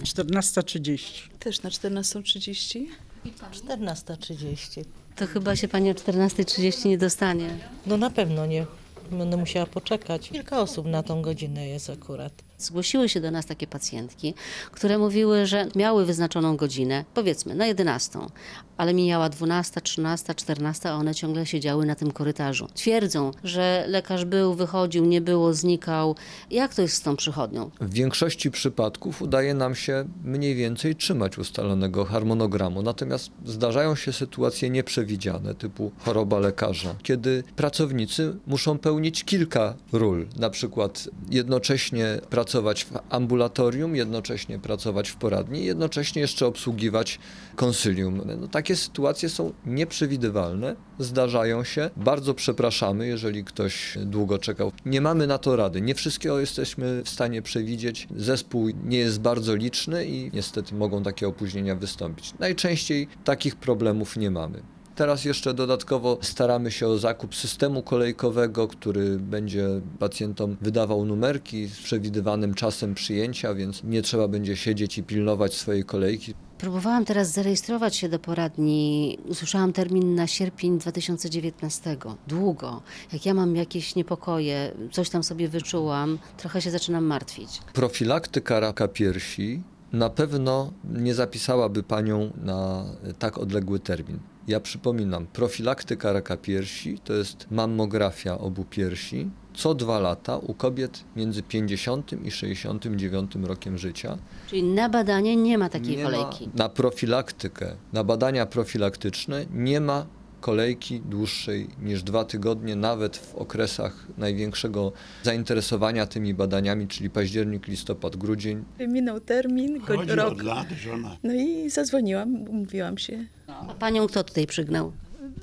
godzinę? 14.30. Też na 14.30. 14.30. To chyba się pani o 14.30 nie dostanie. No na pewno nie. Będę musiała poczekać. Kilka osób na tą godzinę jest akurat. Zgłosiły się do nas takie pacjentki, które mówiły, że miały wyznaczoną godzinę, powiedzmy na 11, ale mijała 12, 13, 14, a one ciągle siedziały na tym korytarzu. Twierdzą, że lekarz był, wychodził, nie było, znikał. Jak to jest z tą przychodnią? W większości przypadków udaje nam się mniej więcej trzymać ustalonego harmonogramu, natomiast zdarzają się sytuacje nieprzewidziane, typu choroba lekarza, kiedy pracownicy muszą pełnić kilka ról, na przykład jednocześnie pracować w ambulatorium, jednocześnie pracować w poradni, jednocześnie jeszcze obsługiwać konsylium. No, takie sytuacje są nieprzewidywalne, zdarzają się. Bardzo przepraszamy, jeżeli ktoś długo czekał. Nie mamy na to rady. Nie wszystkiego jesteśmy w stanie przewidzieć. Zespół nie jest bardzo liczny i niestety mogą takie opóźnienia wystąpić. Najczęściej takich problemów nie mamy. Teraz jeszcze dodatkowo staramy się o zakup systemu kolejkowego, który będzie pacjentom wydawał numerki z przewidywanym czasem przyjęcia, więc nie trzeba będzie siedzieć i pilnować swojej kolejki. Próbowałam teraz zarejestrować się do poradni. Usłyszałam termin na sierpień 2019. Długo. Jak ja mam jakieś niepokoje, coś tam sobie wyczułam, trochę się zaczynam martwić. Profilaktyka raka piersi na pewno nie zapisałaby panią na tak odległy termin. Ja przypominam, profilaktyka raka piersi to jest mammografia obu piersi co dwa lata u kobiet między 50 i 69 rokiem życia. Czyli na badanie nie ma takiej Nie kolejki. Ma, na profilaktykę, na badania profilaktyczne nie ma kolejki dłuższej niż dwa tygodnie, nawet w okresach największego zainteresowania tymi badaniami, czyli październik, listopad, grudzień. Minął termin, Chodzi rok. od lat żona. No i zadzwoniłam, umówiłam się. A panią kto tutaj przygnał?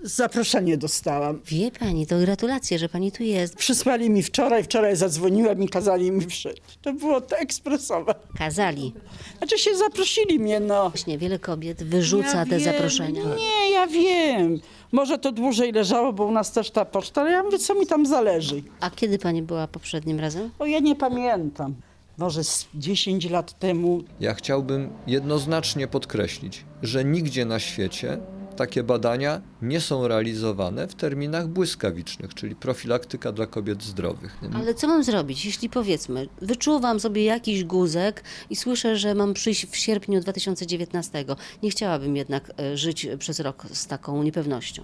Zaproszenie dostałam. Wie pani, to gratulacje, że pani tu jest. Przysłali mi wczoraj, wczoraj zadzwoniłem i kazali mi przyjść. To było to ekspresowe. Kazali. Znaczy się zaprosili mnie, no. Właśnie wiele kobiet wyrzuca Ja te wiem, zaproszenia. Nie, ja wiem. Może to dłużej leżało, bo u nas też ta poczta, ale ja mówię, co mi tam zależy. A kiedy pani była poprzednim razem? O, ja nie pamiętam. Może z 10 lat temu Ja chciałbym jednoznacznie podkreślić, że nigdzie na świecie takie badania nie są realizowane w terminach błyskawicznych, czyli profilaktyka dla kobiet zdrowych. Ale co mam zrobić, jeśli powiedzmy, wyczuwam sobie jakiś guzek i słyszę, że mam przyjść w sierpniu 2019. Nie chciałabym jednak e, żyć przez rok z taką niepewnością.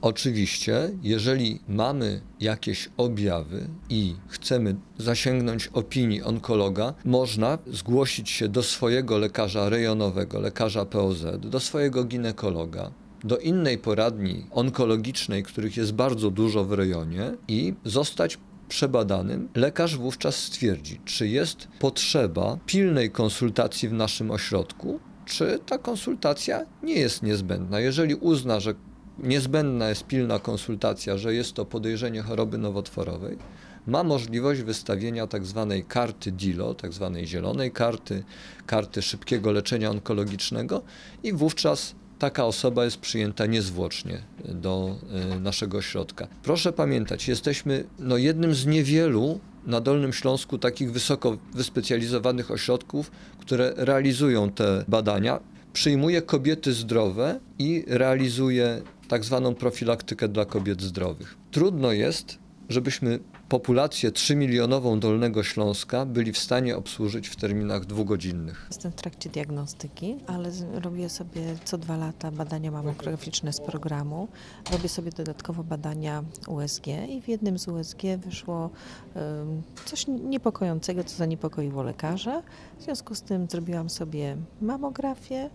Oczywiście, jeżeli mamy jakieś objawy i chcemy zasięgnąć opinii onkologa, można zgłosić się do swojego lekarza rejonowego, lekarza POZ, do swojego ginekologa, do innej poradni onkologicznej, których jest bardzo dużo w rejonie i zostać przebadanym, lekarz wówczas stwierdzi, czy jest potrzeba pilnej konsultacji w naszym ośrodku, czy ta konsultacja nie jest niezbędna. Jeżeli uzna, że niezbędna jest pilna konsultacja, że jest to podejrzenie choroby nowotworowej, ma możliwość wystawienia tak zwanej karty DILO, tak zwanej zielonej karty, karty szybkiego leczenia onkologicznego i wówczas taka osoba jest przyjęta niezwłocznie do y, naszego ośrodka. Proszę pamiętać, jesteśmy no, jednym z niewielu na Dolnym Śląsku takich wysoko wyspecjalizowanych ośrodków, które realizują te badania. Przyjmuje kobiety zdrowe i realizuje tak zwaną profilaktykę dla kobiet zdrowych. Trudno jest, żebyśmy populację 3-milionową Dolnego Śląska byli w stanie obsłużyć w terminach dwugodzinnych. Jestem w trakcie diagnostyki, ale robię sobie co dwa lata badania mamograficzne z programu. Robię sobie dodatkowo badania USG i w jednym z USG wyszło coś niepokojącego, co zaniepokoiło lekarza. W związku z tym zrobiłam sobie mamografię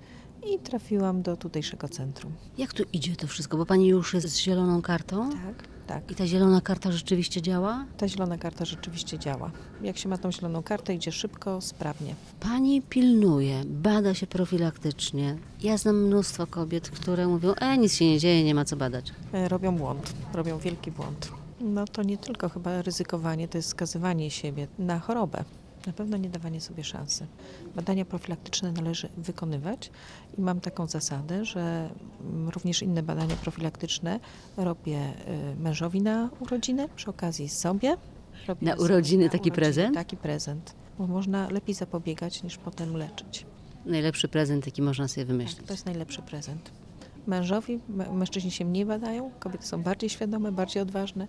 i trafiłam do tutejszego centrum. Jak tu idzie to wszystko? Bo pani już jest z zieloną kartą? Tak, tak. I ta zielona karta rzeczywiście działa? Ta zielona karta rzeczywiście działa. Jak się ma tą zieloną kartę, idzie szybko, sprawnie. Pani pilnuje, bada się profilaktycznie. Ja znam mnóstwo kobiet, które mówią, e, nic się nie dzieje, nie ma co badać. E, robią błąd, robią wielki błąd. No to nie tylko chyba ryzykowanie, to jest skazywanie siebie na chorobę. Na pewno nie dawanie sobie szansy. Badania profilaktyczne należy wykonywać i mam taką zasadę, że mm, również inne badania profilaktyczne robię y, mężowi na urodziny, przy okazji sobie. Robię Na urodziny taki prezent? Taki prezent. bo można lepiej zapobiegać niż potem leczyć. Najlepszy prezent, jaki można sobie wymyślić. To jest najlepszy prezent. Mężowi, mę- mężczyźni się mniej badają, kobiety są bardziej świadome, bardziej odważne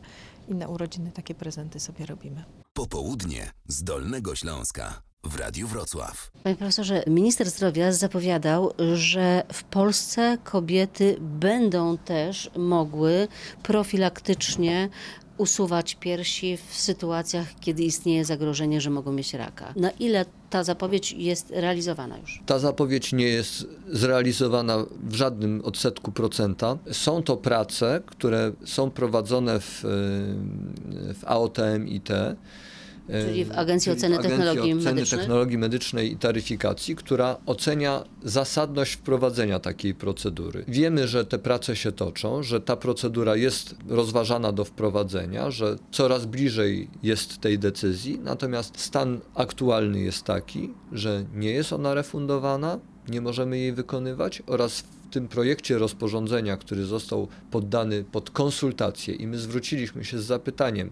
i na urodziny takie prezenty sobie robimy. Popołudnie z Dolnego Śląska w Radiu Wrocław. Panie profesorze, minister zdrowia zapowiadał, że w Polsce kobiety będą też mogły profilaktycznie usuwać piersi w sytuacjach, kiedy istnieje zagrożenie, że mogą mieć raka. Na ile ta zapowiedź jest realizowana już? Ta zapowiedź nie jest zrealizowana w żadnym odsetku procenta. Są to prace, które są prowadzone w, y, w AOTM IT. Czyli w Agencji Oceny Technologii Oceny Medycznych? Technologii Medycznej i Taryfikacji, która ocenia zasadność wprowadzenia takiej procedury. Wiemy, że te prace się toczą, że ta procedura jest rozważana do wprowadzenia, że coraz bliżej jest tej decyzji, natomiast stan aktualny jest taki, że nie jest ona refundowana, nie możemy jej wykonywać oraz w tym projekcie rozporządzenia, który został poddany pod konsultacje i my zwróciliśmy się z zapytaniem,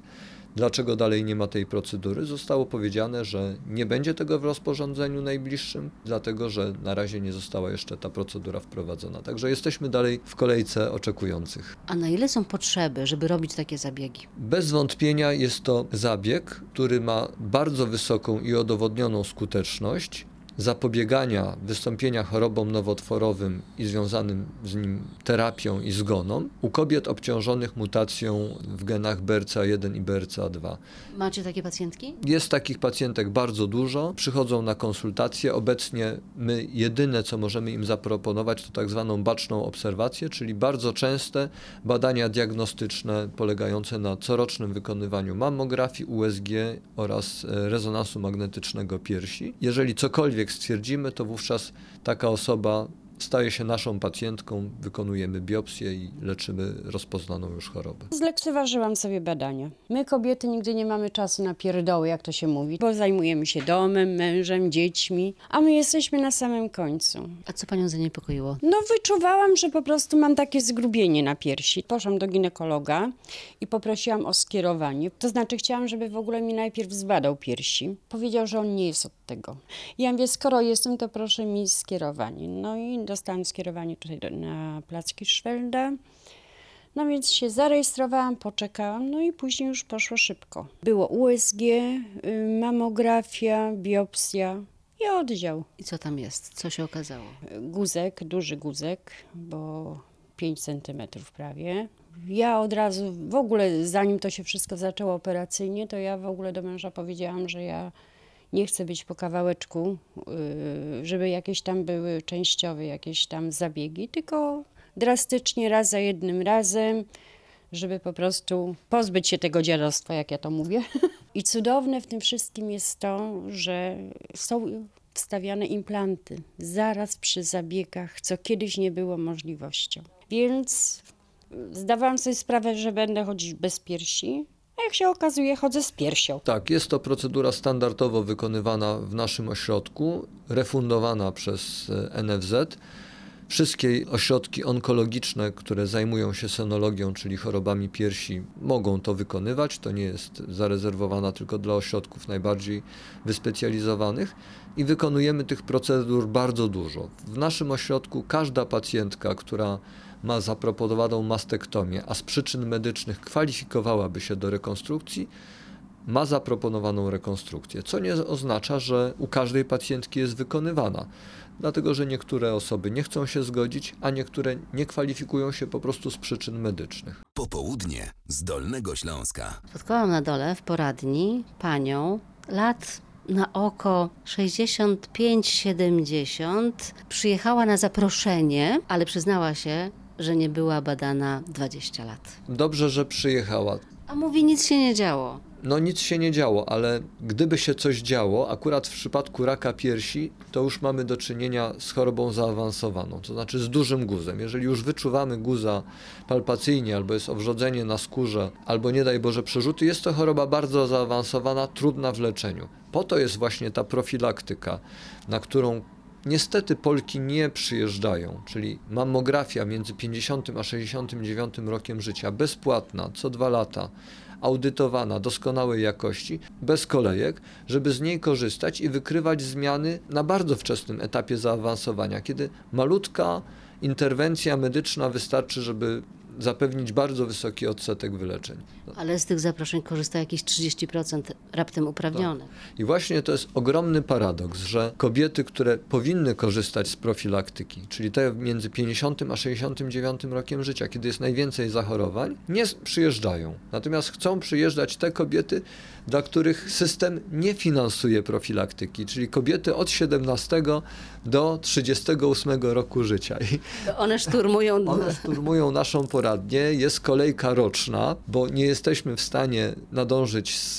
dlaczego dalej nie ma tej procedury, zostało powiedziane, że nie będzie tego w rozporządzeniu najbliższym, dlatego że na razie nie została jeszcze ta procedura wprowadzona. Także jesteśmy dalej w kolejce oczekujących. A na ile są potrzeby, żeby robić takie zabiegi? Bez wątpienia jest to zabieg, który ma bardzo wysoką i udowodnioną skuteczność zapobiegania wystąpienia chorobom nowotworowym i związanym z nim terapią i zgonom u kobiet obciążonych mutacją w genach BRCA1 i BRCA2. Macie takie pacjentki? Jest takich pacjentek bardzo dużo, przychodzą na konsultacje. Obecnie my jedyne, co możemy im zaproponować, to tak zwaną baczną obserwację, czyli bardzo częste badania diagnostyczne polegające na corocznym wykonywaniu mammografii, USG oraz e, rezonansu magnetycznego piersi. Jeżeli cokolwiek stwierdzimy, to wówczas taka osoba staje się naszą pacjentką, wykonujemy biopsję i leczymy rozpoznaną już chorobę. Zlekceważyłam sobie badania. My kobiety nigdy nie mamy czasu na pierdoły, jak to się mówi, bo zajmujemy się domem, mężem, dziećmi, a my jesteśmy na samym końcu. A co panią zaniepokoiło? No wyczuwałam, że po prostu mam takie zgrubienie na piersi. Poszłam do ginekologa i poprosiłam o skierowanie. To znaczy chciałam, żeby w ogóle mi najpierw zbadał piersi. Powiedział, że on nie jest od tego. Ja mówię, skoro jestem, to proszę mi skierowanie. No i dostałam skierowanie tutaj do, na plac Kirschfelda. No więc się zarejestrowałam, poczekałam, no i później już poszło szybko. Było USG, y, mamografia, biopsja i oddział. I co tam jest? Co się okazało? Guzek, duży guzek, bo 5 centymetrów prawie. Ja od razu, w ogóle zanim to się wszystko zaczęło operacyjnie, to ja w ogóle do męża powiedziałam, że ja nie chcę być po kawałeczku, yy, żeby jakieś tam były częściowe jakieś tam zabiegi, tylko drastycznie raz za jednym razem, żeby po prostu pozbyć się tego dziadostwa, jak ja to mówię. I cudowne w tym wszystkim jest to, że są wstawiane implanty zaraz przy zabiegach, co kiedyś nie było możliwością. Więc zdawałam sobie sprawę, że będę chodzić bez piersi, a jak się okazuje, chodzę z piersią. Tak, jest to procedura standardowo wykonywana w naszym ośrodku, refundowana przez e, NFZ. Wszystkie ośrodki onkologiczne, które zajmują się senologią, czyli chorobami piersi, mogą to wykonywać. To nie jest zarezerwowana tylko dla ośrodków najbardziej wyspecjalizowanych i wykonujemy tych procedur bardzo dużo. W naszym ośrodku każda pacjentka, która ma zaproponowaną mastektomię, a z przyczyn medycznych kwalifikowałaby się do rekonstrukcji, ma zaproponowaną rekonstrukcję, co nie oznacza, że u każdej pacjentki jest wykonywana, dlatego że niektóre osoby nie chcą się zgodzić, a niektóre nie kwalifikują się po prostu z przyczyn medycznych. Popołudnie z Dolnego Śląska. Spotkałam na dole w poradni panią lat na oko 65-70. Przyjechała na zaproszenie, ale przyznała się, że nie była badana 20 lat. Dobrze, że przyjechała. A mówi, nic się nie działo. No nic się nie działo, ale gdyby się coś działo, akurat w przypadku raka piersi, to już mamy do czynienia z chorobą zaawansowaną, to znaczy z dużym guzem. Jeżeli już wyczuwamy guza palpacyjnie, albo jest owrzodzenie na skórze, albo nie daj Boże przerzuty, jest to choroba bardzo zaawansowana, trudna w leczeniu. Po to jest właśnie ta profilaktyka, na którą Niestety Polki nie przyjeżdżają, czyli mammografia między 50 a 69 rokiem życia, bezpłatna, co dwa lata, audytowana, doskonałej jakości, bez kolejek, żeby z niej korzystać i wykrywać zmiany na bardzo wczesnym etapie zaawansowania, kiedy malutka interwencja medyczna wystarczy, żeby zapewnić bardzo wysoki odsetek wyleczeń. Ale z tych zaproszeń korzysta jakieś 30% raptem uprawnionych. I właśnie to jest ogromny paradoks, że kobiety, które powinny korzystać z profilaktyki, czyli te między 50 a 69 rokiem życia, kiedy jest najwięcej zachorowań, nie przyjeżdżają. Natomiast chcą przyjeżdżać te kobiety, dla których system nie finansuje profilaktyki, czyli kobiety od 17 do 38 roku życia. I one szturmują. one szturmują naszą jest kolejka roczna, bo nie jesteśmy w stanie nadążyć z,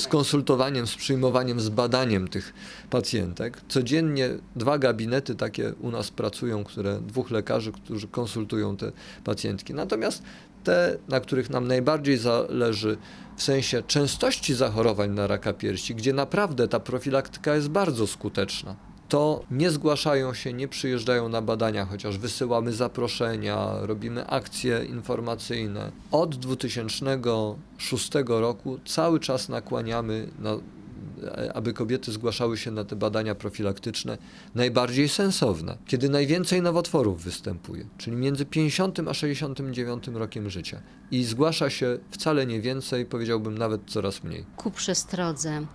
z konsultowaniem, z przyjmowaniem, z badaniem tych pacjentek. Codziennie dwa gabinety takie u nas pracują, które dwóch lekarzy, którzy konsultują te pacjentki. Natomiast te, na których nam najbardziej zależy w sensie częstości zachorowań na raka piersi, gdzie naprawdę ta profilaktyka jest bardzo skuteczna to nie zgłaszają się, nie przyjeżdżają na badania, chociaż wysyłamy zaproszenia, robimy akcje informacyjne. Od 2006 roku cały czas nakłaniamy, na, aby kobiety zgłaszały się na te badania profilaktyczne najbardziej sensowne, kiedy najwięcej nowotworów występuje, czyli między 50 a 69 rokiem życia. I zgłasza się wcale nie więcej, powiedziałbym nawet coraz mniej. ku przestrodze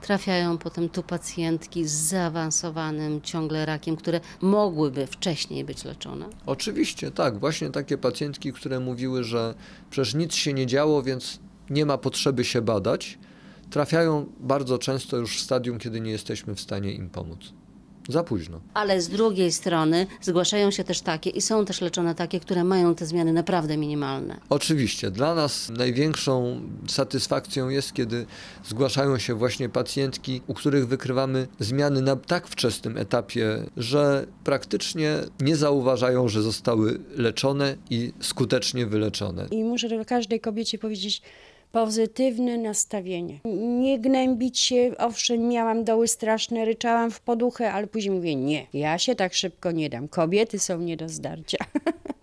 trafiają potem tu pacjentki z zaawansowanym ciągle rakiem, które mogłyby wcześniej być leczone. Oczywiście, tak. Właśnie takie pacjentki, które mówiły, że przecież nic się nie działo, więc nie ma potrzeby się badać, trafiają bardzo często już w stadium, kiedy nie jesteśmy w stanie im pomóc. Za późno. Ale z drugiej strony zgłaszają się też takie i są też leczone takie, które mają te zmiany naprawdę minimalne. Oczywiście, dla nas największą satysfakcją jest, kiedy zgłaszają się właśnie pacjentki, u których wykrywamy zmiany na tak wczesnym etapie, że praktycznie nie zauważają, że zostały leczone i skutecznie wyleczone. I muszę każdej kobiecie powiedzieć pozytywne nastawienie. Nie gnębić się, owszem, miałam doły straszne, ryczałam w poduchę, ale później mówię nie, ja się tak szybko nie dam. Kobiety są nie do zdarcia.